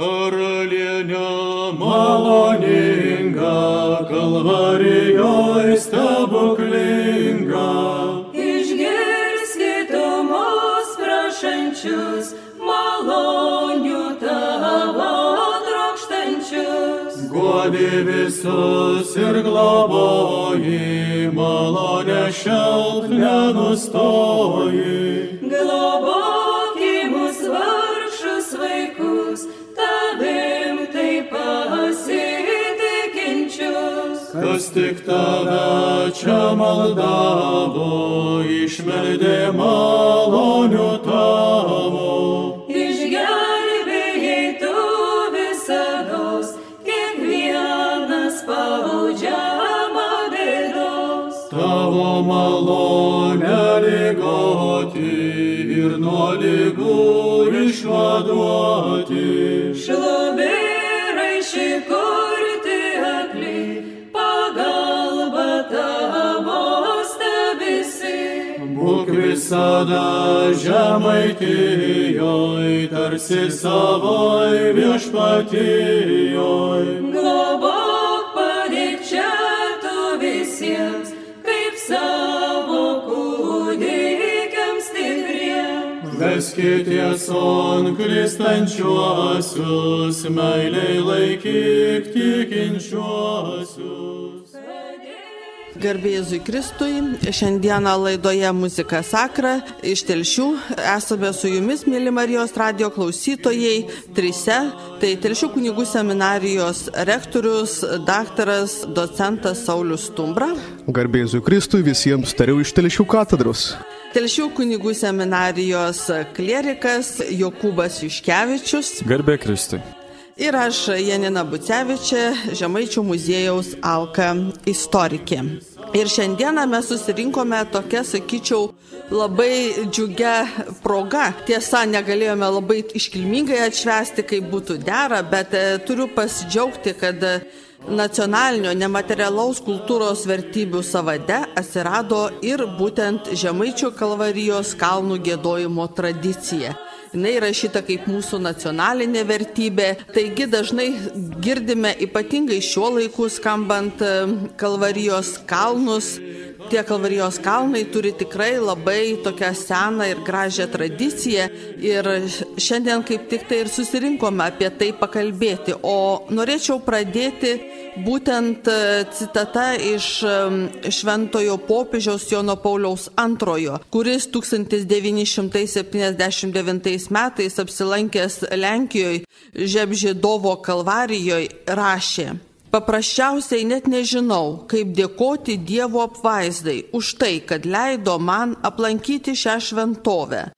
Karalienė maloninga, kalvarijoje stebuklinga. Išgirskite mus prašančius, malonių tavo trokštančius. Guodi visus ir globoji, malonę šelp nenustoji. Globok tik tave čia maldavo, išmeldė malonių tavo. Išgelbėjai tu visados, kiekvienas spaudžiama bėdos. Tavo malonę lygoti ir nuo lygų išvaduoti. Šlobirai visada žemaitijoj, tarsi savoj viešpatijoj. Globok padėk čia tu visiems, kaip savo kūdikiams tikriems. Veskit tieson klistančiuosius, meiliai laikyk tikinčiuosius. Garbėjai Kristui, šiandieną laidoje Muzika Sakra iš Telšių esame su jumis, mėly Marijos radio klausytojai, trise. Tai Telšių kunigų seminarijos rektorius, daktaras, docentas Saulis Stumbra. Garbėsiu Kristui visiems tariau iš Telšių katedros. Telšių kunigų seminarijos klerikas Jokūbas Iškevičius. Garbė Kristui. Ir aš, Janina Bucevičia, Žemaičių muziejaus Alka istorikė. Ir šiandieną mes susirinkome tokia, sakyčiau, labai džiugia proga. Tiesa, negalėjome labai iškilmingai atšvesti, kaip būtų dera, bet e, turiu pasidžiaugti, kad nacionalinio nematerialaus kultūros vertybių savade atsirado ir būtent Žemaičių kalvarijos kalnų gėdojimo tradicija jinai rašyta kaip mūsų nacionalinė vertybė. Taigi dažnai girdime ypatingai šiuo laiku skambant Kalvarijos kalnus. Tie Kalvarijos kalnai turi tikrai labai tokią seną ir gražią tradiciją ir šiandien kaip tik tai ir susirinkome apie tai pakalbėti. O norėčiau pradėti būtent e, citata iš e, šventojo popiežiaus Jono Pauliaus II, kuris 1979 metais apsilankęs Lenkijoje Žebžėdovo kalvarijoje rašė. Paprasčiausiai net nežinau, kaip dėkoti Dievo apvaizdai už tai, kad leido man aplankyti šią šventovę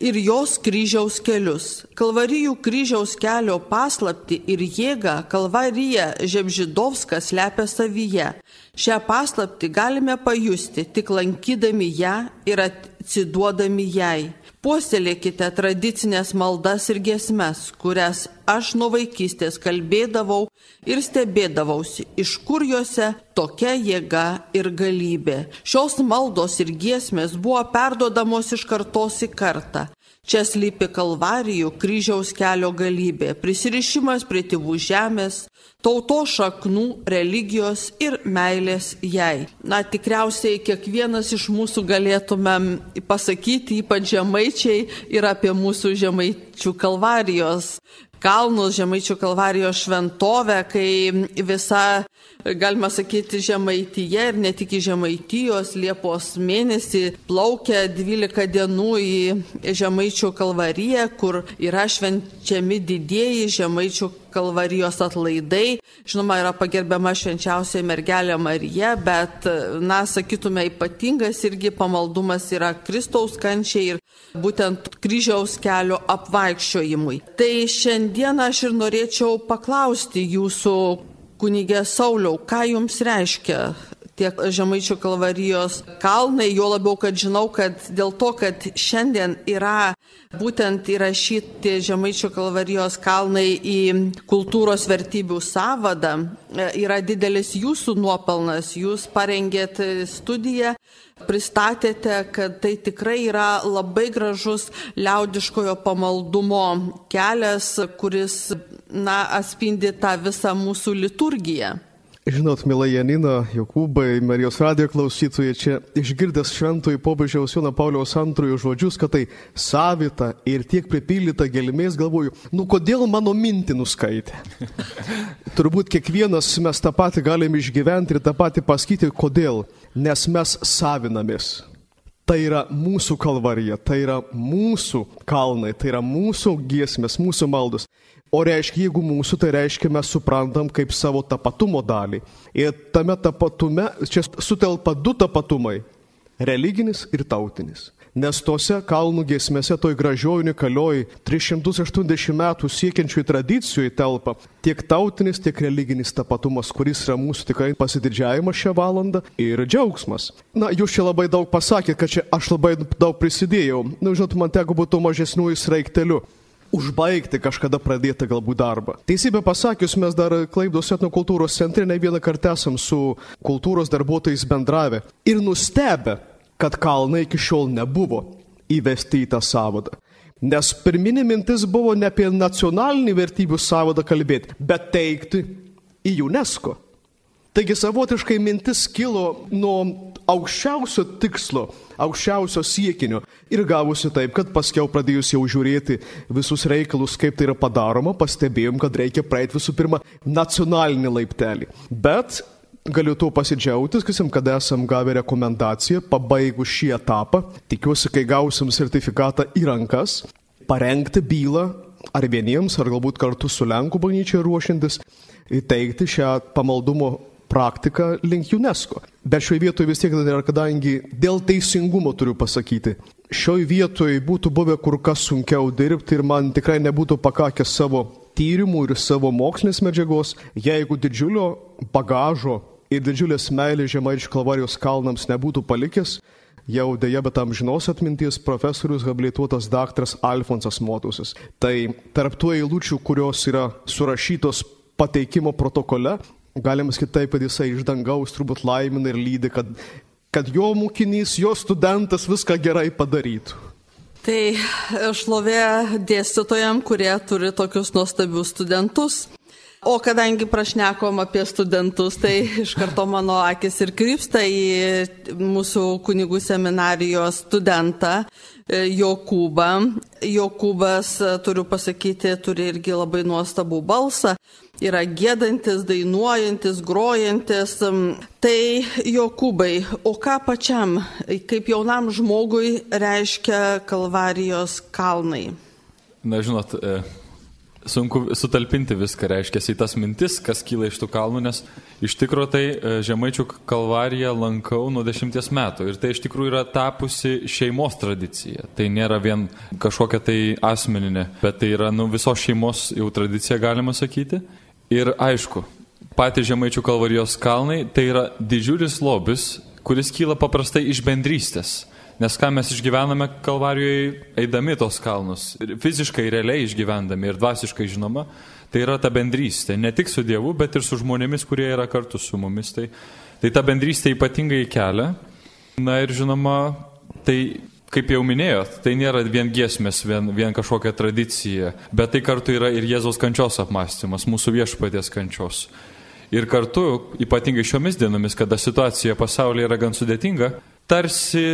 ir jos kryžiaus kelius. Kalvarijų kryžiaus kelio paslapti ir jėgą Kalvarija Žemžidovskas lepia savyje. Šią paslapti galime pajusti tik lankydami ją ir atsiduodami jai. Puoselėkite tradicinės maldas ir gesmes, kurias aš nuo vaikystės kalbėdavau ir stebėdavausi, iš kur juose tokia jėga ir galybė. Šios maldos ir giesmės buvo perdodamos iš kartos į kartą. Čia slypi kalvarijų kryžiaus kelio galybė, prisirišimas prie tėvų žemės, tauto šaknų, religijos ir meilės jai. Na, tikriausiai kiekvienas iš mūsų galėtumėm pasakyti, ypač žemaičiai, ir apie mūsų žemaičių kalvarijos kalnus, žemaičių kalvarijos šventovę, kai visa, galima sakyti, žemaityje ir ne tik į žemaitijos Liepos mėnesį plaukia 12 dienų į žemaičių kalvariją, kur yra švenčiami didieji žemaičių kalvarijos atlaidai. Žinoma, yra pagerbiama švenčiausiai mergelė Marija, bet, na, sakytume, ypatingas irgi pamaldumas yra Kristaus kančiai ir būtent kryžiaus kelio apvaikščiojimui. Tai šiandien aš ir norėčiau paklausti jūsų kunigė Sauliau, ką jums reiškia tiek Žemaičių kalvarijos kalnai, jo labiau, kad žinau, kad dėl to, kad šiandien yra būtent įrašyti Žemaičio kalvarijos kalnai į kultūros vertybių savadą e, yra didelis jūsų nuopelnas. Jūs parengėt studiją, pristatėte, kad tai tikrai yra labai gražus liaudiškojo pamaldumo kelias, kuris na, atspindi tą visą mūsų liturgiją. Žinot, mėla Janina, Jokūbai, Marijos radijo klausytojai, čia išgirdęs šventojų popiežiaus Jono Pauliaus antrojo žodžius, kad tai savita ir tiek pripildyta gelmės, galvoju, nu kodėl mano mintį nuskaitė? Turbūt kiekvienas mes tą patį galime išgyventi ir tą patį pasakyti, kodėl. Nes mes savinamės. Tai yra mūsų kalvarija, tai yra mūsų kalnai, tai yra mūsų giesmės, mūsų maldos. O reiškia, jeigu mūsų, tai reiškia, mes suprantam kaip savo tapatumo dalį. Ir tame tapatume, čia sutelpa du tapatumai - religinis ir tautinis. Nes tose kalnų giesmėse toj gražioji unikalioj 380 metų siekiančioj tradicijoj telpa tiek tautinis, tiek religinis tapatumas, kuris yra mūsų tikrai pasididžiavimas šią valandą ir džiaugsmas. Na, jūs čia labai daug pasakėte, kad čia aš labai daug prisidėjau. Na, žinot, man teko būti mažesniųjų sraikteliu užbaigti kažkada pradėtą galbūt darbą. Teisybę pasakius, mes dar Klaipdos etnokultūros centre ne vieną kartą esam su kultūros darbuotojais bendravę ir nustebę, kad kalnai iki šiol nebuvo įvesti į tą savadą. Nes pirminė mintis buvo ne apie nacionalinį vertybių savadą kalbėti, bet teikti į UNESCO. Taigi savotiškai mintis kilo nuo aukščiausio tikslo, aukščiausio siekinio ir gavosi taip, kad paskiau pradėjus jau žiūrėti visus reikalus, kaip tai yra padaroma, pastebėjom, kad reikia praeiti visų pirma nacionalinį laiptelį. Bet galiu tuo pasidžiaugtis, kad esam gavę rekomendaciją, pabaigus šį etapą, tikiuosi, kai gausim sertifikatą į rankas, parengti bylą ar vieniems, ar galbūt kartu su Lenkų bažnyčia ruošintis, įteikti šią pamaldumo praktiką link UNESCO. Bet šioje vietoje vis tiek, kadangi dėl teisingumo turiu pasakyti, šioje vietoje būtų buvę kur kas sunkiau dirbti ir man tikrai nebūtų pakakę savo tyrimų ir savo mokslinės medžiagos, jeigu didžiulio bagažo ir didžiulės meilės Žemaičių kalvarijos kalnams nebūtų palikęs, jau dėja, bet amžinos atminties profesorius habilituotas daktaras Alfonsas Motusas. Tai tarp tų eilučių, kurios yra surašytos pateikimo protokole, galima sakyti taip, kad jisai iš dangaus turbūt laimina ir lydi, kad, kad jo mokinys, jo studentas viską gerai padarytų. Tai šlovė dėstytojam, kurie turi tokius nuostabius studentus. O kadangi prašnekom apie studentus, tai iš karto mano akis ir krypsta į mūsų kunigų seminarijos studentą e, Jokūbą. Jokūbas, turiu pasakyti, turi irgi labai nuostabų balsą. Yra gėdantis, dainuojantis, grojantis. Tai Jokūbai, o ką pačiam, kaip jaunam žmogui reiškia Kalvarijos kalnai? Na, žinot, e sunku sutalpinti viską, reiškia, į tas mintis, kas kyla iš tų kalnų, nes iš tikrųjų tai e, Žemaičių kalvariją lankau nuo dešimties metų ir tai iš tikrųjų yra tapusi šeimos tradicija. Tai nėra vien kažkokia tai asmeninė, bet tai yra nu, visos šeimos jau tradicija, galima sakyti. Ir aišku, patys Žemaičių kalvarijos kalnai tai yra didžiulis lobis, kuris kyla paprastai iš bendrystės Nes ką mes išgyvename Kalvarijoje, eidami tos kalnus, fiziškai, realiai išgyvendami ir dvasiškai žinoma, tai yra ta bendrystė, ne tik su Dievu, bet ir su žmonėmis, kurie yra kartu su mumis. Tai, tai ta bendrystė ypatingai kelia. Na ir žinoma, tai kaip jau minėjot, tai nėra vien giesmės, vien, vien kažkokia tradicija, bet tai kartu yra ir Jėzaus kančios apmąstymas, mūsų viešpaties kančios. Ir kartu, ypatingai šiomis dienomis, kada situacija pasaulyje yra gan sudėtinga, tarsi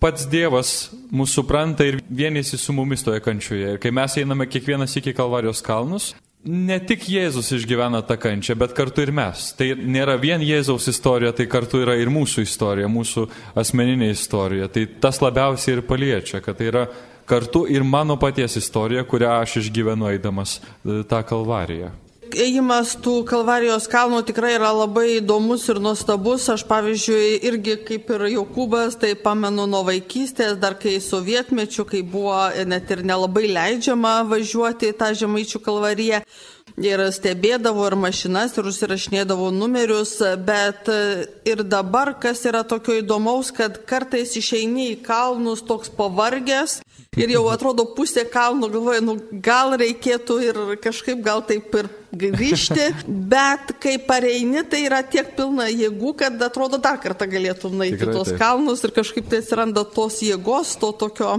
pats Dievas mūsų supranta ir vienėsi su mumis toje kančioje. Ir kai mes einame kiekvienas iki Kalvarijos kalnus, ne tik Jėzus išgyvena tą kančią, bet kartu ir mes. Tai nėra vien Jėzaus istorija, tai kartu yra ir mūsų istorija, mūsų asmeninė istorija. Tai tas labiausiai ir paliečia, kad tai yra kartu ir mano paties istorija, kurią aš išgyvenu eidamas e, tą Kalvariją ėjimas tų Kalvarijos kalnų tikrai yra labai įdomus ir nuostabus. Aš pavyzdžiui irgi kaip ir Jokūbas, tai pamenu nuo vaikystės, dar kai sovietmečių, kai buvo net ir nelabai leidžiama važiuoti į tą žemaičių kalvariją. Ir stebėdavo ir mašinas, ir užsirašinėdavo numerius, bet ir dabar, kas yra tokio įdomaus, kad kartais išeini į kalnus toks pavargęs Ir jau atrodo pusė kalno, galvoju, nu, gal reikėtų ir kažkaip gal taip ir grįžti, bet kai pareini, tai yra tiek pilna jėgų, kad atrodo dar kartą galėtum nueiti Tikrai tos taip. kalnus ir kažkaip tai atsiranda tos jėgos, to tokio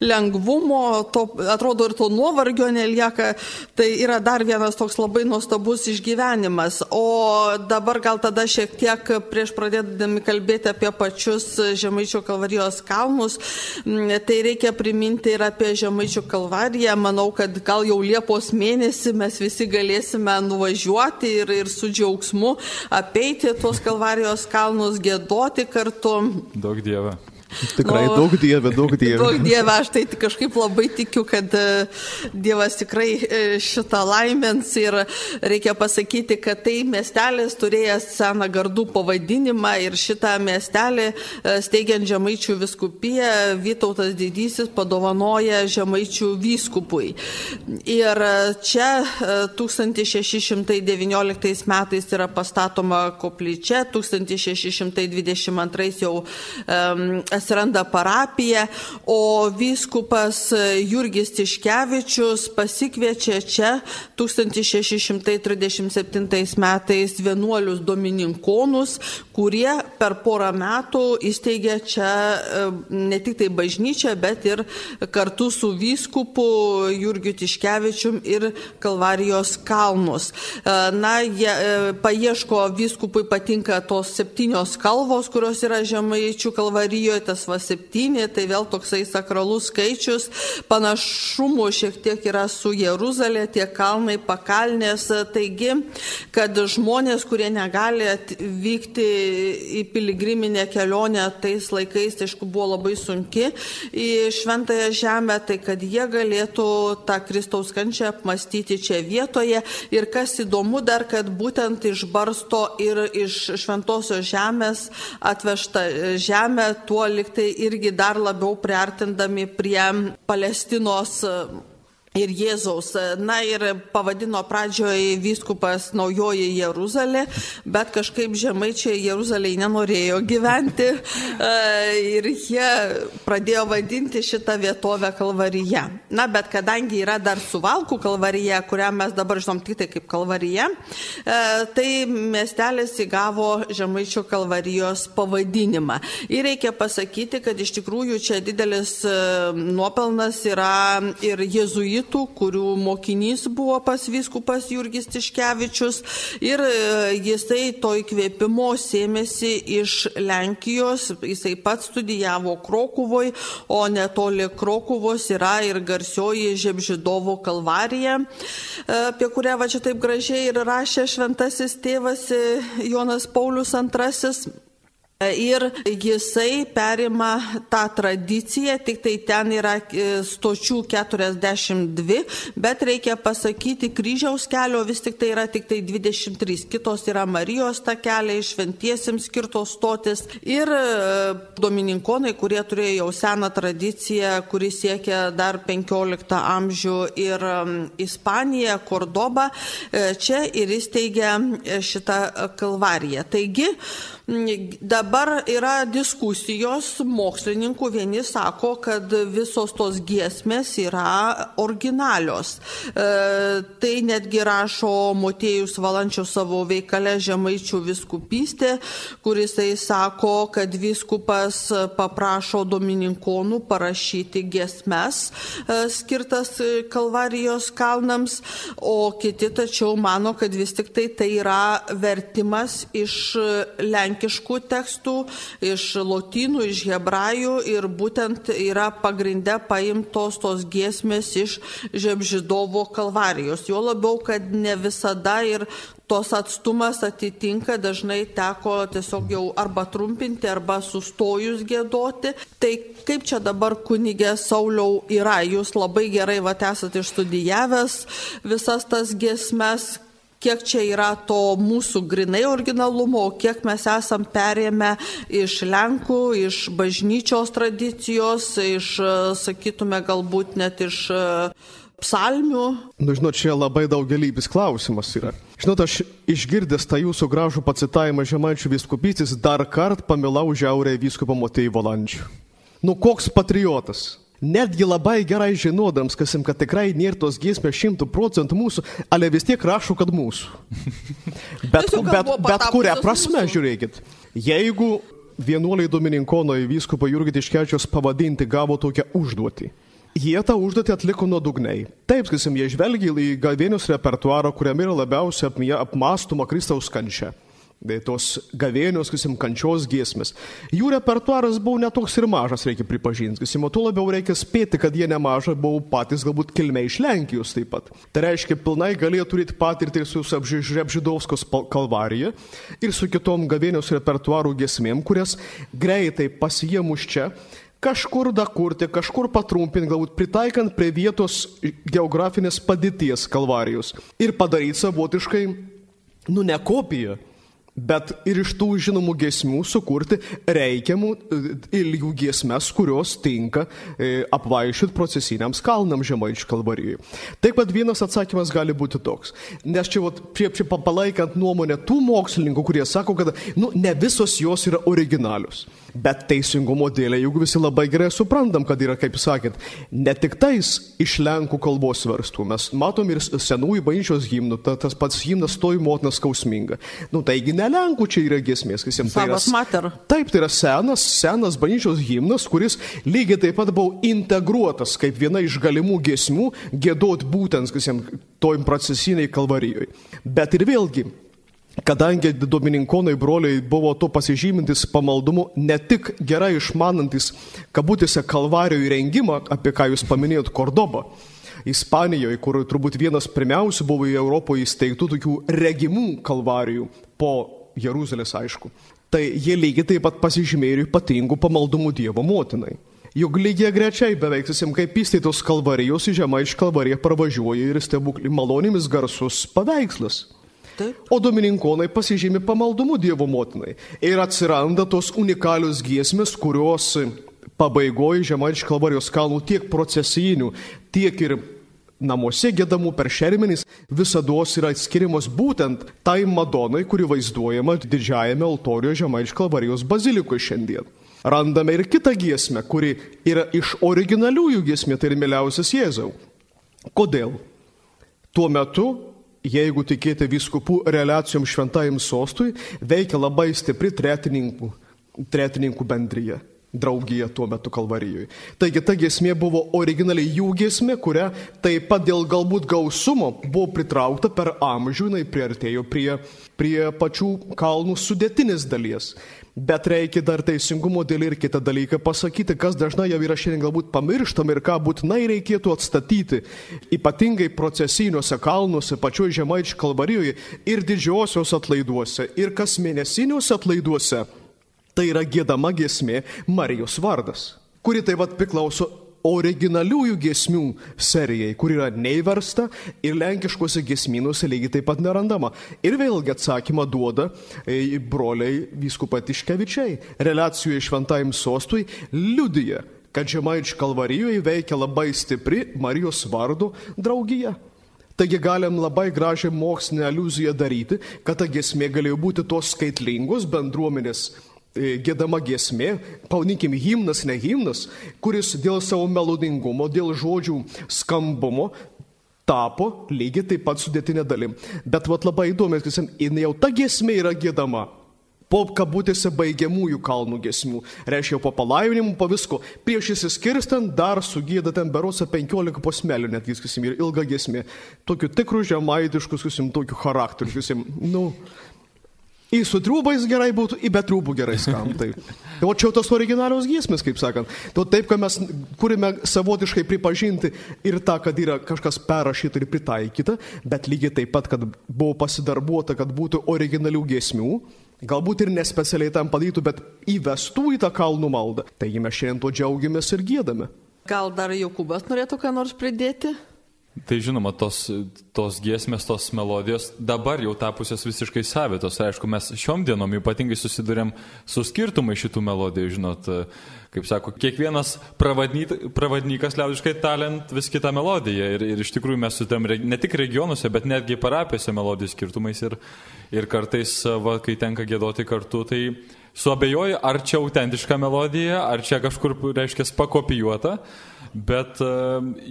lengvumo, to, atrodo ir to nuovargio nelieka. Tai yra dar vienas toks labai nuostabus išgyvenimas. O dabar gal tada šiek tiek prieš pradėdami kalbėti apie pačius Žemaičio kalvarijos kalnus, tai reikia priminti ir apie Žemaičio kalvariją. Manau, kad gal jau Liepos mėnesį mes visi galėsime nuvažiuoti ir, ir su džiaugsmu apeiti tos kalvarijos kalnus, gėdoti kartu. Daug dievą. Tikrai Nu, daug dievė, daug dievė. Daug Dieve, aš tai kažkaip labai tikiu, kad e, Dievas tikrai e, šitą laimens ir reikia pasakyti, kad tai miestelis turėjęs seną gardų pavadinimą ir šitą miestelį e, steigiant Žemaičių viskupiją Vytautas Didysis padovanoja Žemaičių vyskupui. Ir čia e, 1619 metais yra pastatoma koplyčia, 1622 jau um, atsiranda parapija, o vyskupas Jurgis Tiškevičius pasikviečia čia 1637 metais vienuolius domininkonus, kurie per porą metų įsteigė čia e, ne tik tai bažnyčią, bet ir kartu su vyskupu Jurgiu Tiškevičium ir Kalvarijos kalnus. E, Na, jie e, paieško vyskupui patinka tos septynios kalvos, kurios yra žemaičių kalvarijoje, tas va septyni, tai vėl toksai sakralus skaičius, panašumų šiek tiek yra su Jeruzalė, tie kalnai pakalnės, taigi, kad žmonės, kurie negali vykti į piligriminę kelionę tais laikais, tai aišku, buvo labai sunki į šventąją žemę, tai kad jie galėtų tą Kristaus kančią apmastyti čia vietoje. Ir kas įdomu dar, kad būtent iš barsto ir iš šventosios žemės atvežta žemė, tuo liktai irgi dar labiau priartindami prie Palestinos ir Jėzaus. Na ir pavadino pradžioje vyskupas naujoji Jeruzalė, bet kažkaip žemaičiai Jeruzalėje nenorėjo gyventi e, ir jie pradėjo vadinti šitą vietovę Kalvaryje. Na, bet kadangi yra dar Suvalkų Kalvaryje, kurią mes dabar žinom tik tai kaip Kalvaryje, e, tai miestelis įgavo žemaičio Kalvarijos pavadinimą. Ir reikia pasakyti, kad iš tikrųjų čia didelis e, nuopelnas yra ir jėzuitų jėzuitų, kurių mokinys buvo pas vyskupas Jurgis Tiškevičius ir e, jisai to įkvėpimo sėmėsi iš Lenkijos, jisai pats studijavo Krokuvoj, o netoli Krokuvos yra ir garsioji Žemžidovo kalvarija, e, apie kurią va čia taip gražiai ir rašė šventasis tėvas e, Jonas Paulius II. Ir jisai perima tą tradiciją, tik tai ten yra e, stočių 42, bet reikia pasakyti, kryžiaus kelio vis tik tai yra tik tai 23, kitos yra Marijos takeliai, šventiesiems skirtos stotis ir e, domininkonai, kurie turėjo jau seną tradiciją, kuri siekia dar 15 amžių ir Ispanija, Kordoba, e, čia ir įsteigia šitą kalvariją. Taigi, Dabar yra diskusijos mokslininkų, vieni sako, kad visos tos giesmės yra originalios. E, tai netgi rašo Motiejus Valančio savo veikale Žemaičių viskupystė, kuris tai sako, kad viskupas paprašo domininkonų parašyti giesmes e, skirtas Kalvarijos kalnams, o kiti tačiau mano, kad vis tik tai tai yra vertimas iš Lenkijos lenkiškų tekstų, iš lotynų, iš hebrajų ir būtent yra pagrindė paimtos tos giesmės iš Žemžidovo kalvarijos. Jo labiau, kad ne visada ir tos atstumas atitinka, dažnai teko tiesiog jau arba trumpinti, arba sustojus gėdoti. Tai kaip čia dabar kunigė Sauliau yra, jūs labai gerai va esate išstudijavęs visas tas giesmes, kiek čia yra to mūsų grinai originalumo, kiek mes esam perėmę iš Lenkų, iš bažnyčios tradicijos, iš, sakytume, galbūt net iš psalmių. Nu, žinot, čia labai daugelybis klausimas yra. Žinot, aš išgirdęs tą jūsų gražų pacitavimą Žemaičių viskupytis dar kart pamilau žiaurę vyskupą Motėjų Valandžių. Nu, koks patriotas. Netgi labai gerai žinodams, kasim, kad tikrai nėra tos giesmės šimtų procentų mūsų, ale vis tiek rašo, kad mūsų. Bet, bet, bet patapusios prasme, mūsų. žiūrėkit, jeigu vienuoliai Domininkonai vyskupo Jurgį Tiškečios pavadinti gavo tokią užduotį. Jie tą užduotį atliko nuodugniai. Taip, sakysim, jie žvelgia į gavėnius repertuarą, kuriame yra labiausiai apmąstoma Kristaus kančia. Tos gavėnios, sakysim, kančios giesmės. Jų repertuaras buvo netoks ir mažas, reikia pripažinti. Sakysim, o tuo labiau reikia spėti, kad jie nemaža buvo patys galbūt kilmė iš Lenkijos taip pat. Tai reiškia, pilnai galėjo turėti patirtį ir su Žebžidovskos kalvarija ir su kitom gavėnios repertuarų giesmėm, kurias greitai pasijėmus čia kažkur dakurti, kažkur patrumpinti, galbūt pritaikant prie vietos geografinės padėties kalvarijos ir padaryti savotiškai, nu ne kopiją, bet ir iš tų žinomų giesmių sukurti reikiamų e, ilgių giesmes, kurios tinka e, apvaišyti procesiniams kalnams žemaičių kalvarijoje. Taip pat vienas atsakymas gali būti toks. Nes čia, vat, prie, prie palaikant nuomonę tų mokslininkų, kurie sako, kad nu, ne visos jos yra originalius. Bet teisingumo dėlė, juk visi labai gerai suprantam, kad yra, kaip sakėt, ne tik tais iš lenkų kalbos verstų. Mes matom ir senųjų bažnyčios himnų, ta, tas pats himnas stoji motina skausminga. Nu, taigi ne lenkų čia yra giesmės, kas jiems tai yra. Mater. Taip, tai yra senas, senas bažnyčios himnas, kuris lygiai taip pat buvo integruotas kaip viena iš galimų giesmių gėdot būtent, kas jiems toj procesiniai kalvarijoje. Bet ir vėlgi, Kadangi domininkonai broliai buvo to pasižymintis pamaldumu, ne tik gerai išmanantis, kabutėse kalvarijų įrengimą, apie ką jūs paminėjot Kordobą, Ispanijoje, kur turbūt vienas pirmiausių buvo į Europoje įsteigtų tokių regimų kalvarijų po Jeruzalės, aišku. Tai jie lygiai taip pat pasižymėjo ypatingų pamaldumų Dievo motinai. Juk lygiai grečiai beveik susim kaip įsteigtos kalvarijos į žemą iš kalvariją pravažiuoja ir stebuklį malonėmis garsus paveikslas. Taip. O domininkonai pasižymi pamaldumu Dievo motinai. Ir atsiranda tos unikalios giesmės, kurios pabaigoje žemaičių kalvarijos kalnų tiek procesinių, tiek ir namuose gėdamų per šermenis visada yra atskiriamos būtent tai Madonai, kuri vaizduojama didžiajame altorijoje žemaičių kalvarijos bazilikoje šiandien. Randame ir kitą giesmę, kuri yra iš originaliųjų giesmė, tai ir mieliausias Jėzau. Kodėl? Tuo metu jeigu tikėti viskupų relacijom šventajam sostui, veikia labai stipri tretininkų, tretininkų bendryje. Draugija tuo metu Kalvarijoje. Taigi ta giesmė buvo originaliai jų giesmė, kurią taip pat dėl galbūt gausumo buvo pritraukta per amžių, jinai priartėjo prie, prie pačių kalnų sudėtinės dalies. Bet reikia dar teisingumo dėl ir kitą dalyką pasakyti, kas dažnai jau yra šiandien galbūt pamirštam ir ką būtinai reikėtų atstatyti, ypatingai procesiniuose kalnuose, pačioje žemaičių kalvarijoje ir didžiosios atlaiduose, ir kasmėnesiniuose atlaiduose. Tai yra gėdama giesmė Marijos vardas, kuri taip pat priklauso originaliųjų giesmių serijai, kur yra neįversta ir lenkiškose giesminuose lygiai taip pat nerandama. Ir vėlgi atsakymą duoda e, broliai vyskupai Tiškevičiai. Relacijoje šventajam sostui liudyja, kad Žemaičių kalvarijoje veikia labai stipri Marijos vardo draugija. Taigi galim labai gražią mokslinę aliuziją daryti, kad ta giesmė galėjo būti tos skaitlingos bendruomenės gėdama giesmė, pavadinkim himnas, ne himnas, kuris dėl savo melodingumo, dėl žodžių skambumo tapo lygiai taip pat sudėtinė dalim. Bet vat labai įdomi, kad jau ta giesmė yra gėdama. Po kabutėse baigiamųjų kalnų gesmių. Reiškia, po palaiminimų, po visko. Prieš įsiskirstant dar sugėda ten berosa 15 posmelių, net viskas ir ilga gesmė. Tokiu tikru žemaitišku, susim, tokiu charakteriu, susim, nu, Į su trūbais gerai būtų, į be trūbų gerai skam. Tai. Tai o čia jau tos originalios giesmės, kaip sakant. Tai taip, kad mes turime savotiškai pripažinti ir tą, kad yra kažkas perrašyta ir pritaikyta, bet lygiai taip pat, kad buvo pasidarbuota, kad būtų originalių giesmių, galbūt ir nespecialiai tam padarytų, bet įvestų į tą kalnų maldą. Taigi mes šiandien to džiaugiamės ir gėdame. Gal dar Jokūbas norėtų ką nors pridėti? Tai žinoma, tos, tos giesmės, tos melodijos dabar jau tapusios visiškai savitos. Aišku, mes šiom dienom ypatingai susidurėm su skirtumai šitų melodijų, žinot, kaip sako, kiekvienas pravadnykas liaudiškai talent vis kitą melodiją. Ir, ir iš tikrųjų mes sutarėm ne tik regionuose, bet netgi parapijose melodijų skirtumais. Ir, ir kartais, va, kai tenka gėdoti kartu, tai suabejoju, ar čia autentiška melodija, ar čia kažkur, reiškia, pakopijuota, bet e,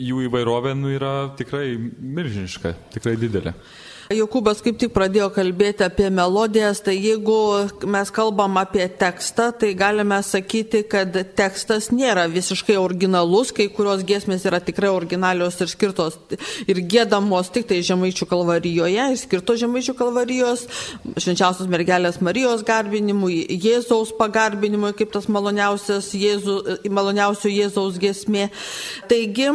jų įvairovė nu, yra tikrai milžiniška, tikrai didelė. Jokūbas kaip tik pradėjo kalbėti apie melodijas, tai jeigu mes kalbam apie tekstą, tai galime sakyti, kad tekstas nėra visiškai originalus, kai kurios giesmės yra tikrai originalios ir skirtos ir gėdamos tik tai Žemaičių kalvarijoje, ir skirtos Žemaičių kalvarijos, švenčiausios mergelės Marijos garbinimui, Jėzaus pagarbinimui, kaip tas maloniausias Jėzu, maloniausių Jėzaus giesmė. Taigi,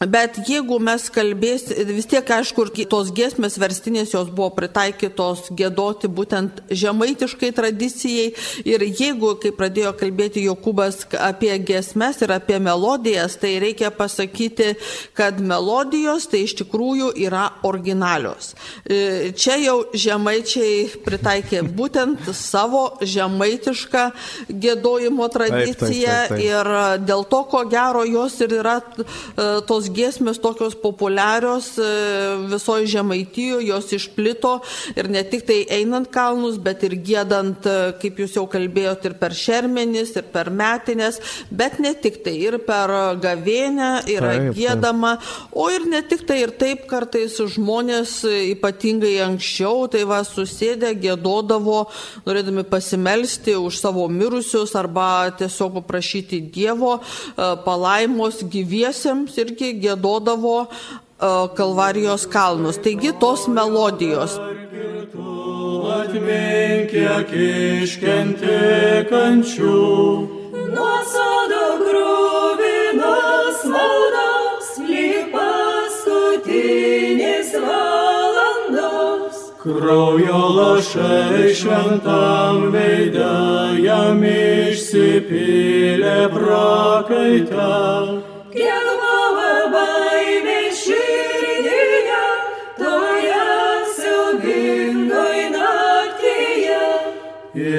Bet jeigu mes kalbės, vis tiek aišku, tos giesmės verstinės jos buvo pritaikytos gėdoti būtent žemaitiškai tradicijai ir jeigu, kai pradėjo kalbėti Jokubas apie giesmes ir apie melodijas, tai reikia pasakyti, kad melodijos tai iš tikrųjų yra originalios. E, čia jau žemaičiai pritaikė būtent savo žemaitišką gėdojimo tradiciją taip, taip, taip, taip. ir dėl to, ko gero, jos ir yra e, tos giesmės tokios populiarios e, visoje Žemaitijoje, jos išplito ir ne tik tai einant kalnus, bet ir gėdant, e, kaip jūs jau kalbėjote, ir per šermenis, ir per metinės, bet ne tik tai, ir per gavėnę yra taip, gėdama, o ir ne tik tai, ir taip kartais žmonės ypatingai anksčiau, tai va susėdę gėdodavo, norėdami pasimelsti už savo mirusius arba tiesiog paprašyti Dievo e, palaimos gyviesiems irgi gėdodavo e, Kalvarijos kalnus. Taigi tos melodijos. Atmink, kiek iškenti kančių. Nuo sodo grūvinos maldos, lyg paskutinės valandos. Kraujo lašai šventam veidą jam išsipylė prakaitą. Kiek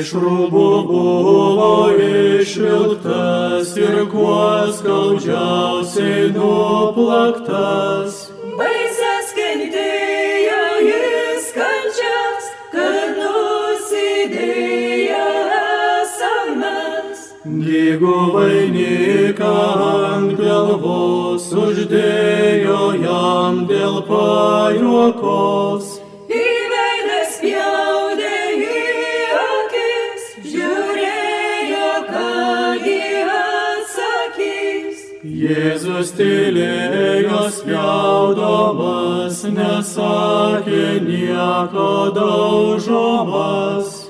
Iš rūbų buvo išvilktas ir kuo skaudžiausiai nuplaktas. Baisės Dygų vainiką ant galvos uždėjo jam dėl pajuokos. Jėzus tylėjo spjaudomas, nesakė nieko daužomas.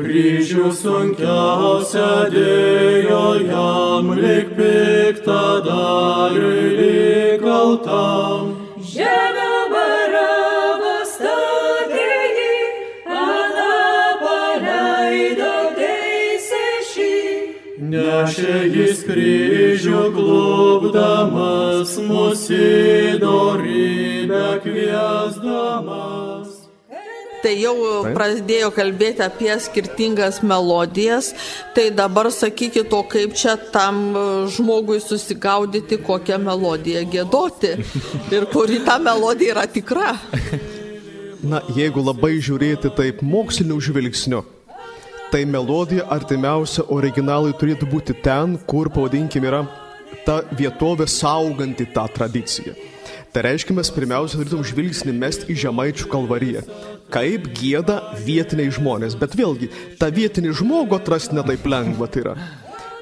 Kryžių sunkiausia dėjo jam lik piktą dariui lik kaltam. Žemė Nešė jis kryžių klubdamas, mūsų dorybę kviesdamas. Tai jau pradėjo kalbėti apie skirtingas melodijas, tai dabar sakykit, o kaip čia tam žmogui susigaudyti, kokią melodiją gėdoti ir kuri ta melodija yra tikra. Na, jeigu labai žiūrėti taip moksliniu žvilgsniu, tai melodija artimiausia originalui turėtų būti ten, kur, pavadinkim, yra ta vietovė sauganti tą tradiciją. Tai reiškia, mes pirmiausia turėtum žvilgsnį mesti į Žemaičių kalvariją. Kaip gėda vietiniai žmonės. Bet vėlgi, tą vietinį žmogų atrasti netaip lengva tai yra.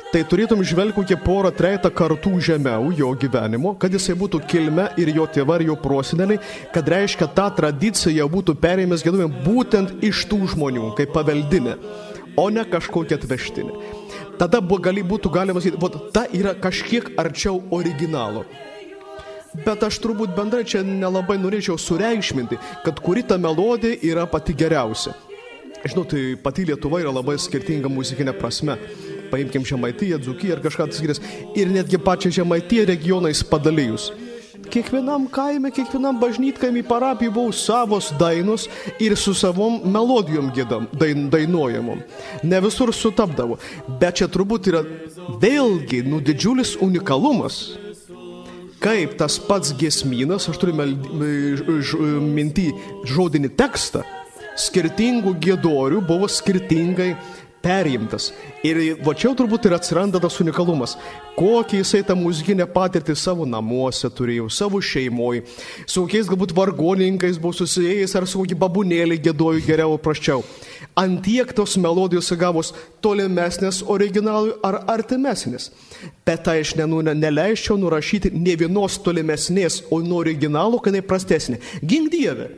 Tai turėtum žvelgti kokią porą, trejetą kartų žemiau jo gyvenimo, kad jisai būtų kilme ir jo tėvai ir jo proseneliai, kad reiškia tą tradiciją būtų perėmęs gėdami būtent iš tų žmonių, kaip paveldinė o ne kažkokia atvežtinė. Tada buvo, gali, būtų galima sakyti, ta yra kažkiek arčiau originalo. Bet aš turbūt bendrai čia nelabai norėčiau sureikšminti, kad kuri ta melodija yra pati geriausia. Žinau, tai pati Lietuva yra labai skirtinga muzikinė prasme. Paimkim Žemaitiją, Dzukiją ar kažką skiriasi. Ir netgi pačią Žemaitiją regionais padalijus. Kiekvienam kaime, kiekvienam bažnytkaimį parapijų buvo savos dainos ir su savom melodijom gėdam, dain, dainuojamom. Ne visur sutapdavo. Bet čia turbūt yra vėlgi nu didžiulis unikalumas, kaip tas pats gesminas, aš turiu minti žodinį tekstą, skirtingų gėdorių buvo skirtingai perimtas. Ir va čia turbūt ir atsiranda tas unikalumas. Kokį jisai tą muzikinę patirtį savo namuose turėjo, savo šeimoje, su kokiais galbūt vargoninkais buvo susijęs ar su kokį babunėlį gėdoju geriau, praščiau. Antiek tos melodijos gavos tolimesnės originalui ar artimesnės. Bet tai aš nenu, neleisčiau nurašyti ne vienos tolimesnės, o nuo originalo, kad jinai prastesnė. Gink Dieve.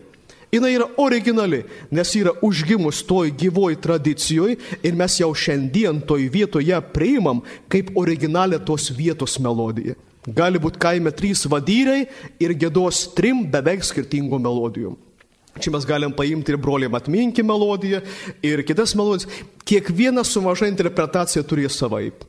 Jis yra originali, nes yra užgimus toj gyvoj tradicijoje ir mes jau šiandien toj vietoje priimam kaip originalią tos vietos melodiją. Gali būti kaime trys vadyrai ir gėdos trim beveik skirtingų melodijų. Čia mes galim paimti ir broliam atminki melodiją ir kitas melodijas. Kiekvienas su maža interpretacija turės savaip.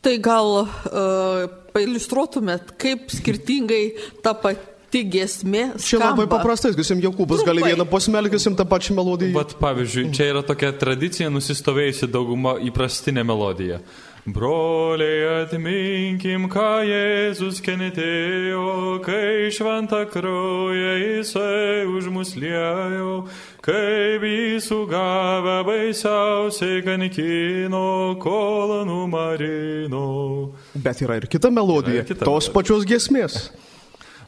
Tai gal uh, pailustruotumėt, kaip skirtingai ta pati pati gesmė. Čia labai paprastai, sakysim, Jokūbas gali vieną posmelį, sakysim, tą pačią melodiją. Bet pavyzdžiui, čia yra tokia tradicija nusistovėjusi dauguma įprastinė melodija. Broliai atminkim, ką Jėzus kentėjo, kai šventą kraują jisai už mus liejo, kaip jį sugavę baisiausiai kankino, kol numarino. Bet yra ir kita melodija, ir kita tos melodija. pačios gesmės.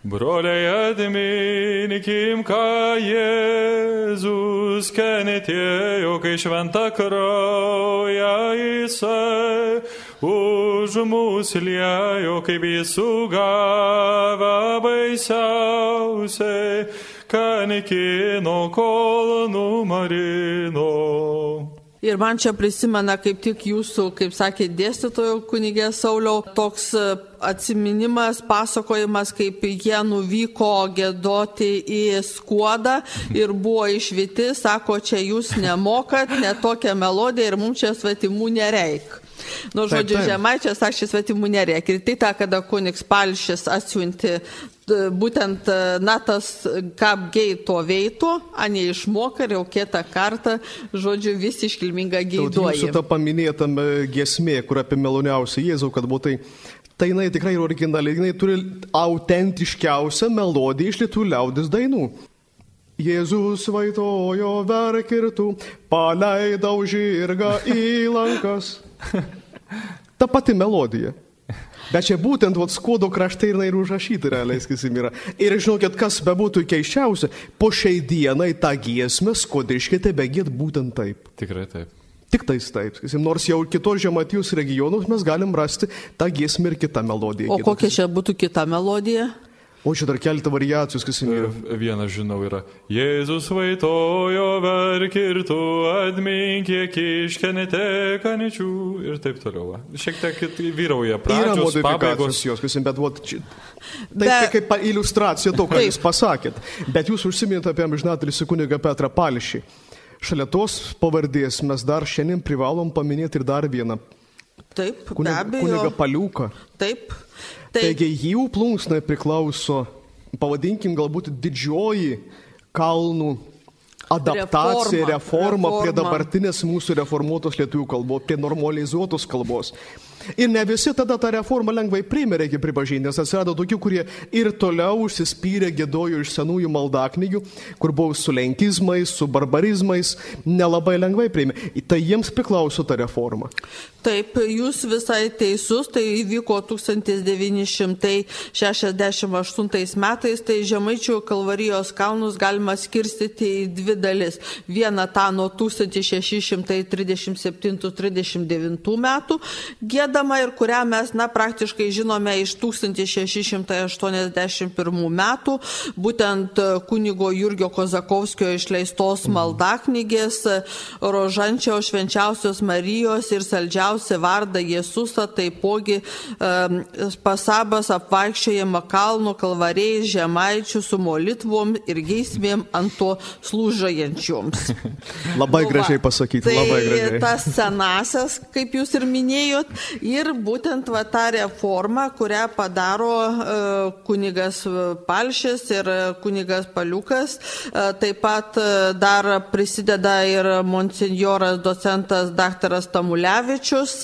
Broliai atminkim, ką Jėzus kenetėjo, kai šventą kraują jisai už mus liejo, kaip jis sugavę baisiausiai, kanikino kol numarino. Ir man čia prisimena kaip tik jūsų, kaip sakė dėstytojo kunigė Sauliau, toks e, atsiminimas, pasakojimas, kaip jie nuvyko gėdoti į skuodą ir buvo išvyti, sako, čia jūs nemokat, netokią melodiją ir mums čia svetimų nereik. Nu, žodžiu, žemaičias, aš šis svetimų nereik. Ir tai ta, kada kuniks Palšis atsiunti būtent na tas kapgeito veito, a neišmoka ir jau kietą kartą, žodžiu, vis iškilminga geiduoja. Jūsų ta paminėtame gesmė, kur apie meloniausią Jėzau, kad būtų tai tai jinai tikrai yra originali, jinai turi autentiškiausią melodiją iš lietuvių liaudės dainų. Jėzus vaitojo verkirtų, paleidau žirgą į lankas. Ta pati melodija. Bet čia būtent vat, skuodo kraštai ir, ir užrašyti realiai, sakysim, yra. Ir žinokit, kas bebūtų keiščiausia, po šiai dienai tą giesmę skodiškai tebe gėt būtent taip. Tikrai taip. Tik tais taip, sakysim, nors jau kitos žematijos regionus mes galim rasti tą giesmę ir kitą melodiją. O kokia čia būtų kita melodija? O čia dar keletą variacijų, kas yra. Vieną žinau yra. Jėzus vaitojo verkirtų, admink, kiek iškenėte kaničių ir taip toliau. Šiek tiek vyrauja pradžios, yra modifikacijos jos, kas, bet vat, čia, taip Be... kaip iliustracija to, ką jūs pasakėt. Bet jūs užsiminėte apie amžinatilį kunigą Petrą Palšį. Šalia tos pavardės mes dar šiandien privalom paminėti ir dar vieną. Taip, Kunig, be abejo. Kuniga Paliuką. Taip. Taip. Taigi jų plunksnai priklauso, pavadinkim, galbūt didžioji kalnų adaptacija, reforma, reforma, reforma prie dabartinės mūsų reformuotos lietuvių kalbos, prie normalizuotos kalbos. Ir ne visi tada tą reformą lengvai priėmė, reikia pripažinti, nes atsirado tokių, kurie ir toliau užsispyrė gėdojo iš senųjų maldaknygių, kur buvo su lenkizmais, su barbarizmais, nelabai lengvai priėmė. Tai jiems priklauso ta reforma. Taip, jūs visai teisus, tai įvyko 1968 metais, tai Žemaičių kalvarijos kalnus galima skirstyti į dvi dalis. Vieną tą nuo 1637-39 metų gėdama ir kurią mes, na, praktiškai žinome iš 1681 metų, būtent kunigo Jurgio Kozakovskio išleistos maldaknygės Rožančio švenčiausios Marijos ir saldžiausios didžiausią vardą Jėzusą, taipogi um, pasabas apvaikščiojama kalno kalvariai žemaičių su molitvom ir geismėm ant to slūžajančioms. labai nu, gražiai pasakyti, tai labai gražiai. Tas senasias, kaip jūs ir minėjot, Ir būtent va tą reformą, kurią padaro e, kunigas Palšis ir kunigas Paliukas, e, taip pat e, dar prisideda ir monsinjoras docentas daktaras Tamulevičius.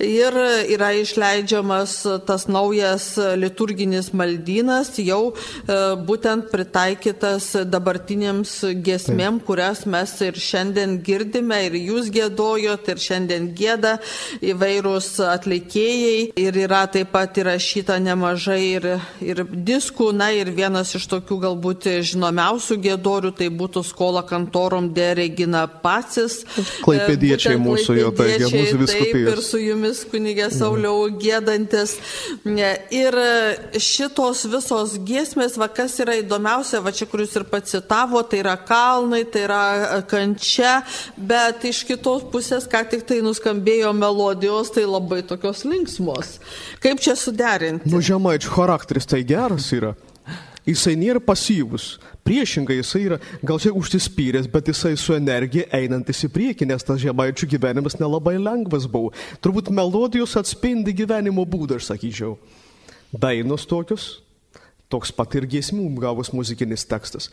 Ir yra išleidžiamas tas naujas liturginis maldynas, jau būtent pritaikytas dabartinėms gesmėm, kurias mes ir šiandien girdime ir jūs gėdojot ir šiandien gėda įvairūs atlikėjai ir yra taip pat įrašyta nemažai ir, ir diskų, na ir vienas iš tokių galbūt žinomiausių gėdorių tai būtų skola kantorom de Regina Pacis. Klaipėdiečiai mūsų jo, tai mūsų viskupijos. Taip, ir su jumis kunigė Sauliau gėdantis. Ir šitos visos giesmės, va kas yra įdomiausia, va čia, kur jūs ir pacitavo, tai yra kalnai, tai yra kančia, bet iš kitos pusės, ką tik tai nuskambėjo melodijos, tai labai tokios linksmos. Kaip čia suderinti? Nu, žemaičių charakteris tai geras yra. Jisai nėra pasyvus. Priešingai, jisai yra gal čia užsispyręs, bet jisai su energija einantis į priekį, nes tas žemaičių gyvenimas nelabai lengvas buvo. Turbūt melodijos atspindi gyvenimo būdą, aš sakyčiau. Dainos tokios, toks pat ir giesmių gavus muzikinis tekstas.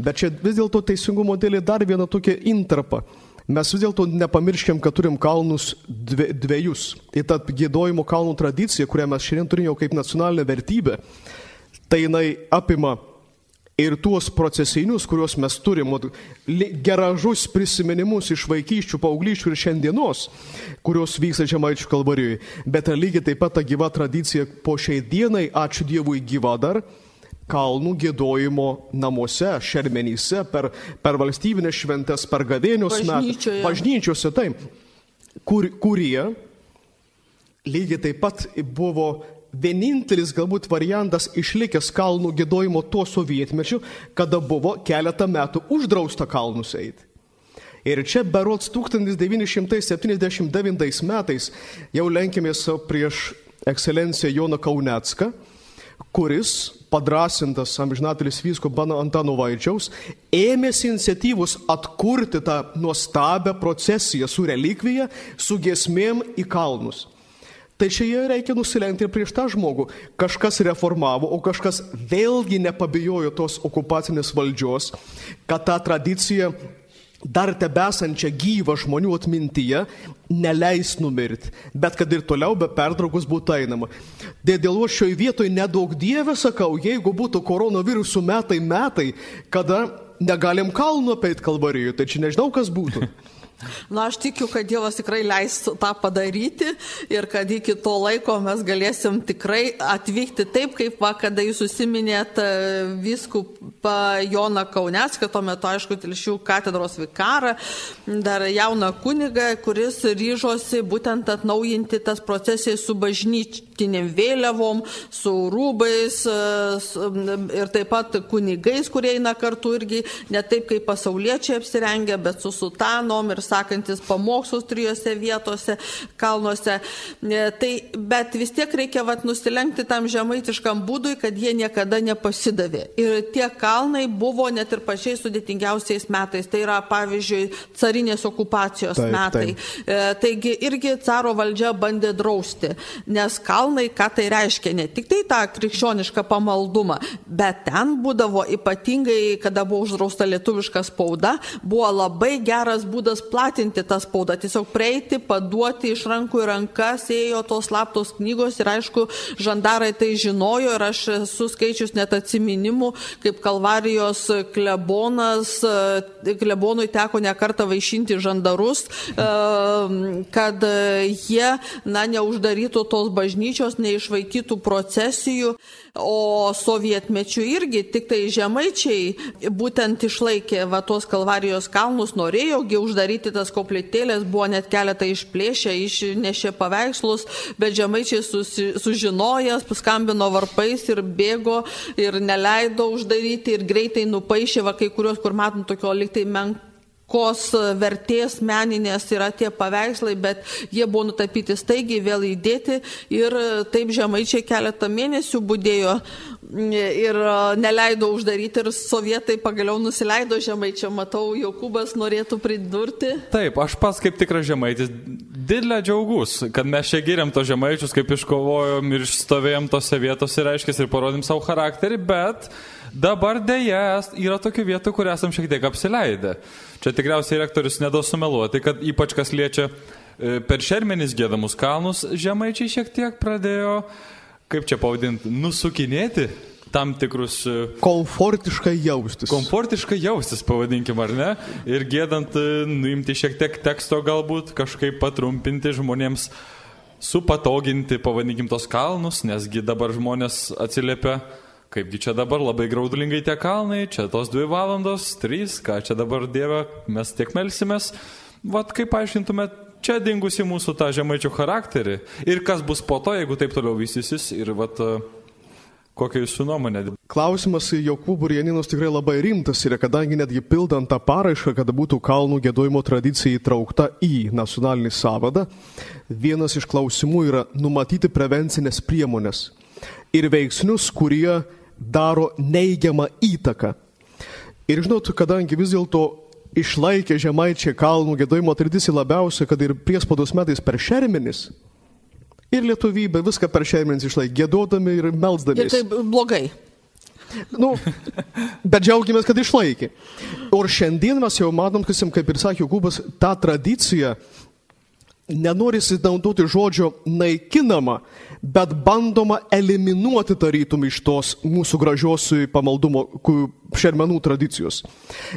Bet čia vis dėlto teisingumo dėlė dar viena tokia intrapa. Mes vis dėlto nepamirškim, kad turim kalnus dve, dviejus. Ir ta gėdojimo kalnų tradicija, kurią mes šiandien turime jau kaip nacionalinę vertybę, tai jinai apima ir tuos procesinius, kuriuos mes turim, geražus prisiminimus iš vaikyščių, paaugliščių ir šiandienos, kurios vyksta Žemaičių kalvarijoje. Bet lygiai taip pat ta gyva tradicija po šiai dienai, ačiū Dievui, gyva dar kalnų gėdojimo namuose, šermenyse, per, per valstybinės šventės, per gavėnius metus. Bažnyčiose, taip. Kur, kurie lygiai taip pat buvo vienintelis galbūt variantas išlikęs kalnų gėdojimo tuo sovietmečiu, kada buvo keletą metų uždrausta kalnus eiti. Ir čia berots 1979 metais jau lenkėmės prieš ekscelenciją Joną Kaunecką, kuris, padrasintas amžinatelis vysko Bano Antano Vaidžiaus, ėmėsi iniciatyvos atkurti tą nuostabią procesiją su relikvija, su gesmėm į kalnus. Tai čia reikia nusilenkti ir prieš tą žmogų. Kažkas reformavo, o kažkas vėlgi nepabijojo tos okupacinės valdžios, kad tą tradiciją dar tebesančią gyvą žmonių atmintyje neleis numirti, bet kad ir toliau be pertraukos būtų einama. Dėl šioje vietoje nedaug dievę sakau, jeigu būtų koronavirusų metai metai, kada negalim kalno apeit kalvarijoje, tai čia nežinau, kas būtų. Na, aš tikiu, kad Dievas tikrai leis tą padaryti ir kad iki to laiko mes galėsim tikrai atvykti taip, kaip va, kada jūs susiminėt e, viskupą Joną Kaunecką, tuo metu, aišku, Tilšių katedros vikarą, dar jauną kunigą, kuris ryžosi būtent atnaujinti tas procesijas su bažnyčtiniam vėliavom, su rūbais e, ir taip pat kunigais, kurie eina kartu irgi ne taip kaip pasauliečiai apsirengia, bet su sutanom ir sakantis pamokslus trijose vietose, kalnuose. E, tai, bet vis tiek reikia vat, nusilenkti tam žemaitiškam būdui, kad jie niekada nepasidavė. Ir tie kalnai buvo net ir pačiais sudėtingiausiais metais. Tai yra, pavyzdžiui, carinės okupacijos taip, metai. Taip. E, taigi irgi caro valdžia bandė drausti, nes kalnai, ką tai reiškia, ne tik tai tą krikščionišką pamaldumą, bet ten būdavo ypatingai, kada buvo uždrausta lietuviška spauda, buvo labai geras būdas platinti tą spaudą, tiesiog prieiti, paduoti iš rankų į rankas, ėjo tos slaptos knygos ir aišku, žandarai tai žinojo ir aš esu skaičius net atsiminimų, kaip Kalvarijos klebonas, klebonui teko nekartą vaišinti žandarus, kad jie, na, neuždarytų tos bažnyčios, neišvaikytų procesijų. O sovietmečių irgi tik tai žemaičiai būtent išlaikė va tos kalvarijos kalnus, norėjogi uždaryti tas koplytėlės, buvo net keletą išplėšę, išnešė paveikslus, bet žemaičiai susi, sužinojęs, paskambino varpais ir bėgo ir neleido uždaryti ir greitai nupaišė va kai kurios, kur matom tokio liktai menko kos vertės meninės yra tie paveikslai, bet jie buvo nutapyti staigiai, vėl įdėti ir taip žemaičiai keletą mėnesių būdėjo ir neleido uždaryti ir sovietai pagaliau nusileido žemaičia. Matau, Jokubas norėtų pridurti. Taip, aš pas kaip tikras žemaitis didelę džiaugus, kad mes čia giriam to žemaičius, kaip iškovojom ir išstovėjom tose vietose, reiškia, ir parodėm savo charakterį, bet dabar dėja yra tokių vietų, kur esam šiek tiek apsileidę. Čia tikriausiai rektorius nedos sumeluoti, kad ypač kas liečia e, per šermenis gėdamus kalnus, žemaičiai šiek tiek pradėjo, kaip čia pavadinti, nusukinėti tam tikrus... e, Komfortiškai jaustis. Komfortiškai jaustis, pavadinkim, ar ne? Ir gėdant, e, nuimti šiek tiek teksto galbūt, kažkaip patrumpinti žmonėms, supatoginti, pavadinkim, tos kalnus, nesgi dabar žmonės atsiliepia, kaipgi čia dabar labai graudulingai tie kalnai, čia tos dvi valandos, trys, ką čia dabar Dieve, mes tiek melsimės. Vat kaip paaiškintumėt, čia dingusi mūsų tą žemaičių charakterį ir kas bus po to, jeigu taip toliau vystysis ir vat, e, kokia jūsų nuomonė. Klausimas į Jokūbų ir Janinos tikrai labai rimtas yra, kadangi netgi pildant tą paraišką, kad būtų kalnų gėdojimo tradicija įtraukta į nacionalinį savadą, vienas iš klausimų yra numatyti prevencinės priemonės ir veiksnius, kurie daro neigiamą įtaką. Ir žinot, kadangi vis dėlto išlaikė žemaičiai kalnų gėdojimo tradiciją labiausiai, kad ir priespaudos metais per šermenis, ir lietuvybė viską per šermenis išlaikė, gėdodami ir Ir melzdami. taip blogai. Nu, bet džiaugiamės, kad išlaikė. O šiandien mes jau matom, kas jam, kaip ir sakė Jokūbas, tą tradiciją nenorisi naudoti žodžio naikinama, bet bandoma eliminuoti tarytum iš tos mūsų gražios pamaldumo šermenų tradicijos.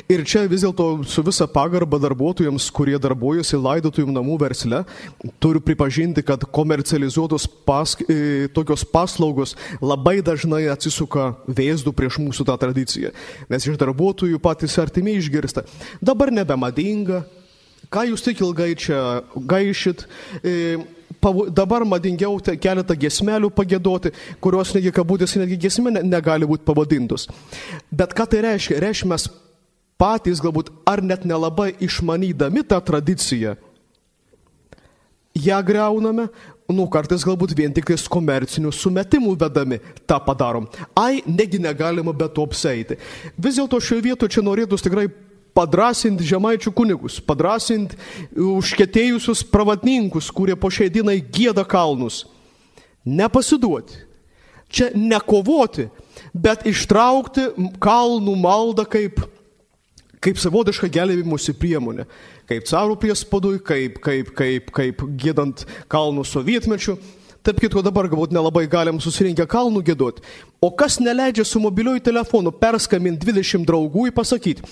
Ir čia vis dėlto su visa pagarba darbuotojams, kurie darbuojasi laidotųjų namų versle, turiu pripažinti, kad komercializuotos pas, e, tokios paslaugos labai dažnai atsisuka vėzdų prieš mūsų tą tradiciją. Nes iš darbuotojų patys artimiai išgirsta. Dabar nebemadinga, Ką jūs tik ilgai čia gaišit? E, dabar madingiau keletą gesmelių pagėdoti, kurios negi kabutės, netgi gesmė ne, negali būti pavadintos. Bet ką tai reiškia? Reiškia, mes patys galbūt ar net nelabai išmanydami tą tradiciją, ją greuname, nu kartais galbūt vien tik tais komercinių sumetimų vedami tą padarom. Ai, negi negalima be to apseiti. Vis dėlto šioje vietoje čia norėtųs tikrai padrasinti žemaičių kunigus, padrasinti užkėtėjusius pravatninkus, kurie po šiai dienai gėda kalnus. Nepasiduoti. Čia nekovoti, bet ištraukti kalnų maldą kaip kaip savotiška gelbėjimosi priemonė. Kaip carų priespadui, kaip, kaip, kaip, kaip gėdant kalnų sovietmečių. Taip kitko dabar galbūt nelabai galim susirinkę kalnų gėduoti. O kas neleidžia su mobiliuoju telefonu perskambinti 20 draugų ir pasakyti,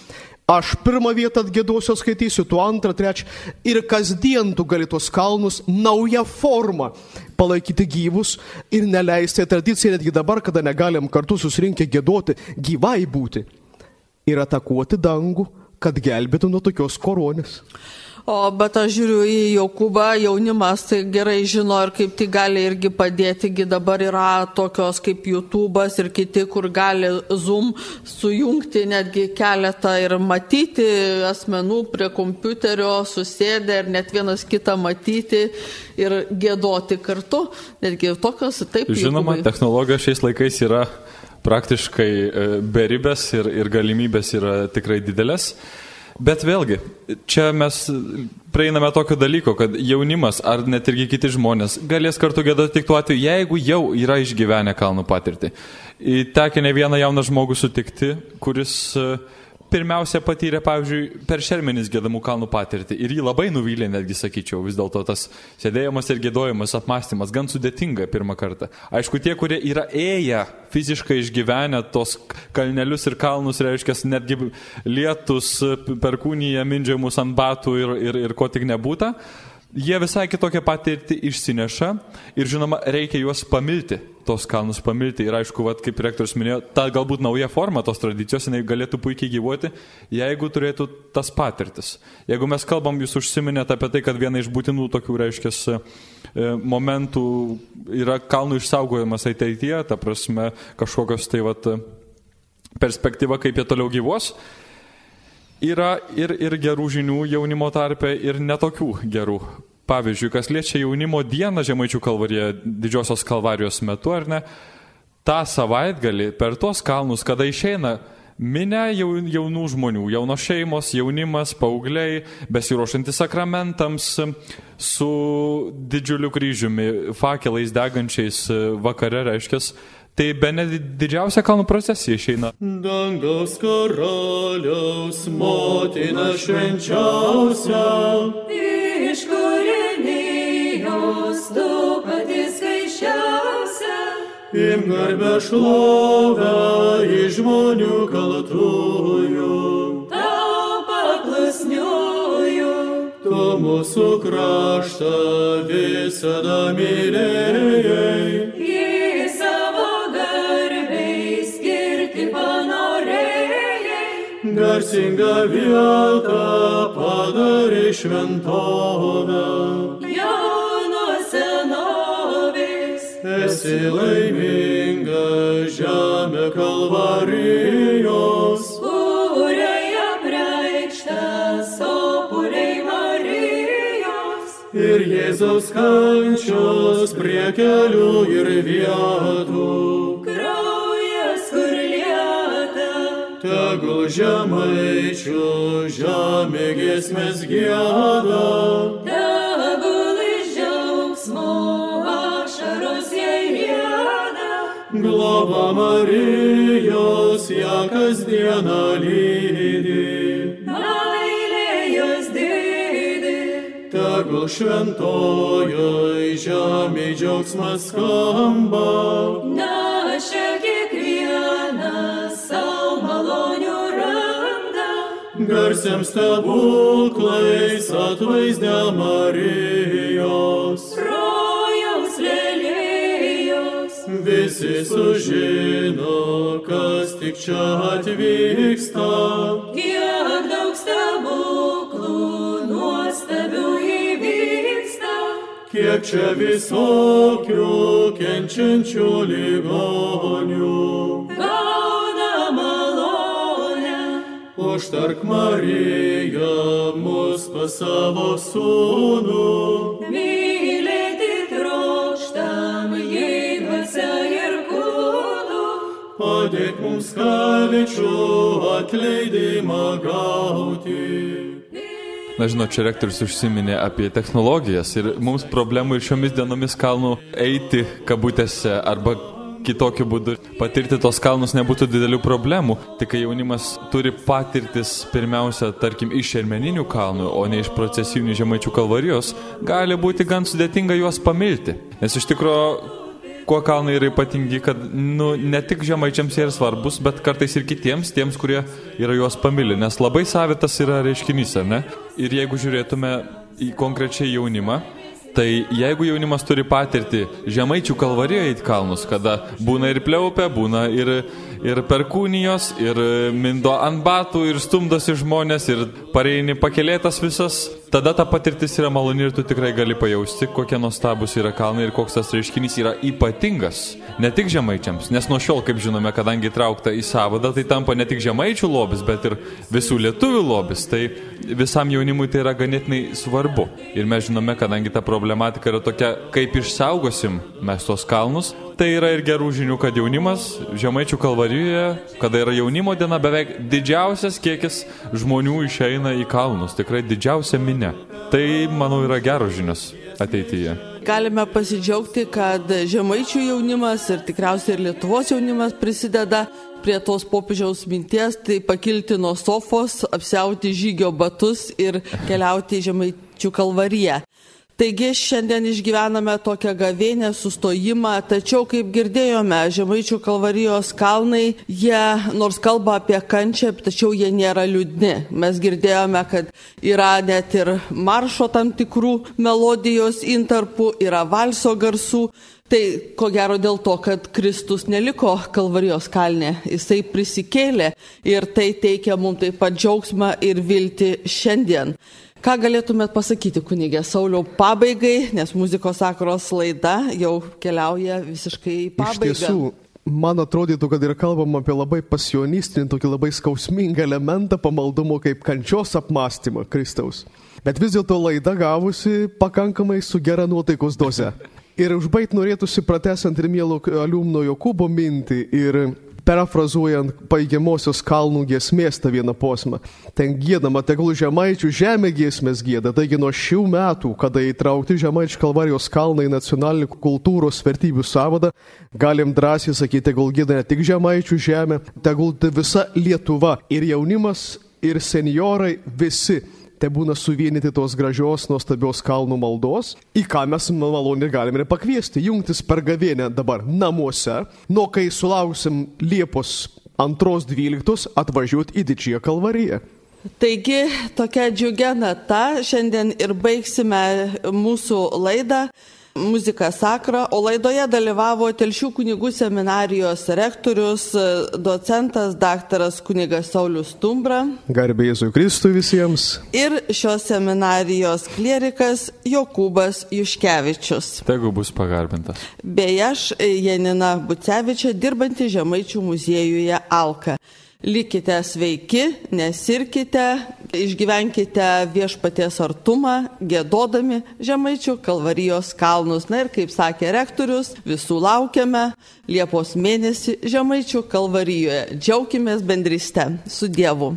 aš pirmą vietą atgėduosiu, skaitysiu, tu antrą, trečią. Ir kasdien tu gali tos kalnus naują formą palaikyti gyvus ir neleisti tradiciją netgi dabar, kada negalim kartu susirinkę gėduoti, gyvai būti ir atakuoti dangų, kad gelbėtų nuo tokios koronės. O, bet aš žiūriu į Jokūbą, jaunimas tai gerai žino ir kaip tai gali irgi padėti, gi dabar yra tokios kaip YouTube'as ir kiti, kur gali Zoom sujungti netgi keletą ir matyti asmenų prie kompiuterio, susėdę ir net vienas kitą matyti ir gėdoti kartu. Netgi tokios taip. Žinoma, Jokūbai. technologijos šiais laikais yra praktiškai e, beribės ir, ir galimybės yra tikrai didelės. Bet vėlgi, čia mes prieiname tokio dalyko, kad jaunimas ar net irgi kiti žmonės galės kartu gėdoti tik tuo atveju, jeigu jau yra išgyvenę kalnų patirtį. Tekę ne vieną jauną žmogų sutikti, kuris e, pirmiausia patyrė, pavyzdžiui, per šermenis gėdamų kalnų patirtį. Ir jį labai nuvylė, netgi sakyčiau, vis dėlto tas sėdėjimas ir gėdojimas, apmąstymas, gan sudėtinga pirmą kartą. Aišku, tie, kurie yra ėję, fiziškai išgyvenę tos kalnelius ir kalnus, reiškia, netgi lietus, perkūnyje mindžiamus ant batų ir, ir, ir ko tik nebūta, jie visai kitokią patirtį išsineša ir, žinoma, reikia juos pamilti, tos kalnus pamilti. Ir aišku, vat, kaip rektorius minėjo, ta galbūt nauja forma tos tradicijos, jinai galėtų puikiai gyvuoti, jeigu turėtų tas patirtis. Jeigu mes kalbam, jūs užsiminėte apie tai, kad viena iš būtinų tokių, reiškia, momentų yra kalnų išsaugojimas ateityje, ta prasme, kažkokios tai vat, perspektyva, kaip jie toliau gyvos. Yra ir, ir gerų žinių jaunimo tarpe, ir netokių gerų. Pavyzdžiui, kas liečia jaunimo dieną Žemaičių kalvarėje didžiosios kalvarijos metu, ar ne, tą savaitgalį per tuos kalnus, kada išeina minę jaunų žmonių, jaunos šeimos, jaunimas, paaugliai, besiruošiantys sakramentams, su didžiuliu kryžiumi, fakelais degančiais vakare, reiškia, Tai be ne didžiausia kalnų procesija išeina. Dangaus karaliaus motina švenčiausia. Iš kūrinijos tu pati skaičiausia. Im garbę šlovę iš žmonių kaltųjų. Tau paklusniuoju. Tu mūsų kraštą visada mylėjai. Garsingą vietą padarai šventovę. Jau nuo senovės. Esi laiminga žemė kalvarijos. Kuriai apreikštas opuriai Marijos. Ir Jėzaus kančios prie kelių ir vietų. Tegul žemaičių žemė giesmės gėda. Tegul iš džiaugsmo ašaros jai rieda. Globa Marijos ją kasdieną lydi. Meilė jos dėdė. Tegul šventojoj žemė džiaugsmas skamba. Garsiam stebuklais atvaizdę Marijos. Rojaus lėlėjos. Visi sužino, kas tik čia atvyksta. Kiek daug stebuklų nuostabių įvyksta. Kiek čia visokių kenčiančių ligonių. Užtark Mariją mus pas savo sūnų. Mylėti trokštam jį dvasia ir kūnu. Padėk mums kaličių atleidimą gauti. Na žinot, čia rektorius užsiminė apie technologijas ir mums problemų ir šiomis dienomis kalnų eiti kabutėse arba kitokiu būdu patirti tos kalnus nebūtų didelių problemų. Tik kai jaunimas turi patirtis pirmiausia, tarkim, iš šermeninių kalnų, o ne iš procesinių žemaičių kalvarijos, gali būti gan sudėtinga juos pamilti. Nes iš tikrųjų kuo kalnai yra ypatingi, kad nu, ne tik žemaičiams jie yra svarbus, bet kartais ir kitiems, tiems, kurie yra juos pamilę, nes labai savitas yra reiškinys, ar ne? Ir jeigu žiūrėtume į konkrečiai jaunimą, Tai jeigu jaunimas turi patirti žemaičių kalvarijoje į kalnus, kada būna ir pliaupia, būna ir, ir perkūnijos, ir mindo ant batų, ir stumdosi žmonės, ir pareini pakelėtas visas, tada ta patirtis yra maloni ir tu tikrai gali pajausti, kokie nuostabus yra kalnai ir koks tas reiškinys yra ypatingas. Ne tik žemaičiams, nes nuo šiol, kaip žinome, kadangi traukta į savadą, tai tampa ne tik žemaičių lobis, bet ir visų lietuvių lobis. Tai visam jaunimui tai yra ganėtinai svarbu. Ir mes žinome, kadangi ta problematika yra tokia, kaip išsaugosim mes tos kalnus, tai yra ir gerų žinių, kad jaunimas Žemaičių kalvarijoje, kada yra jaunimo diena, beveik didžiausias kiekis žmonių išeina į kalnus, tikrai didžiausia minė. Tai, manau, yra geros žinios ateityje. Galime pasidžiaugti, kad žemaičių jaunimas ir tikriausiai ir Lietuvos jaunimas prisideda prie tos popiežiaus minties, tai pakilti nuo sofos, apsiauti žygio batus ir keliauti į žemaičių kalvariją. Taigi šiandien išgyvename tokią gavėnę sustojimą, tačiau kaip girdėjome, Žemaičių kalvarijos kalnai, jie nors kalba apie kančią, tačiau jie nėra liūdni. Mes girdėjome, kad yra net ir maršo tam tikrų melodijos intarpų, yra valso garsų. Tai ko gero dėl to, kad Kristus neliko Kalvarijos kalne, jisai prisikėlė ir tai teikia mums taip pat džiaugsmą ir viltį šiandien. Ką galėtumėt pasakyti, kunigė Sauliau, pabaigai, nes muzikos sakros laida jau keliauja visiškai į Iš pabaigą. tiesų, man atrodytų, kad yra kalbama apie labai pasionistinį, tokį labai skausmingą elementą pamaldumo kaip kančios apmąstymą Kristaus. Bet vis dėlto laida gavusi pakankamai su gera nuotaikos doze. Ir užbaigti norėtųsi pratesant ir mėlo aliumno Jokūbo mintį ir perfrazuojant baigiamosios kalnų giesmės tą vieną posmą. Ten gėdama, tegul žemaičių žemė giesmės gėda. Taigi nuo šių metų, kada įtraukti žemaičių kalvarijos kalnai į nacionalinį kultūros vertybių savadą, galim drąsiai sakyti, tegul gėda ne tik žemaičių žemė, tegul visa Lietuva ir jaunimas, ir seniorai visi te būna suvienyti tos gražios, nuostabios kalnų maldos, į ką mes maloniai galime pakviesti, jungtis per gavienę dabar namuose, nuo kai sulauksim Liepos 2.12 atvažiuoti į Didžiąją kalvariją. Taigi, tokia džiugia nata, šiandien ir baigsime mūsų laidą. Muzika Sakra, o laidoje dalyvavo Telšių kunigų seminarijos rektorius, docentas daktaras kunigas Saulis Tumbra. Garbė Jėzui Kristui visiems. Ir šios seminarijos klierikas Jokūbas Juškevičius. Tegu bus pagarbintas. Beje, aš Janina Bucevičia, dirbanti Žemaičių muziejuje Alka. Likite sveiki, nesirkite, išgyvenkite viešpaties artumą, gėdodami žemaičių kalvarijos kalnus. Na ir kaip sakė rektorius, visų laukiame Liepos mėnesį žemaičių kalvarijoje. Džiaukimės bendryste su Dievu.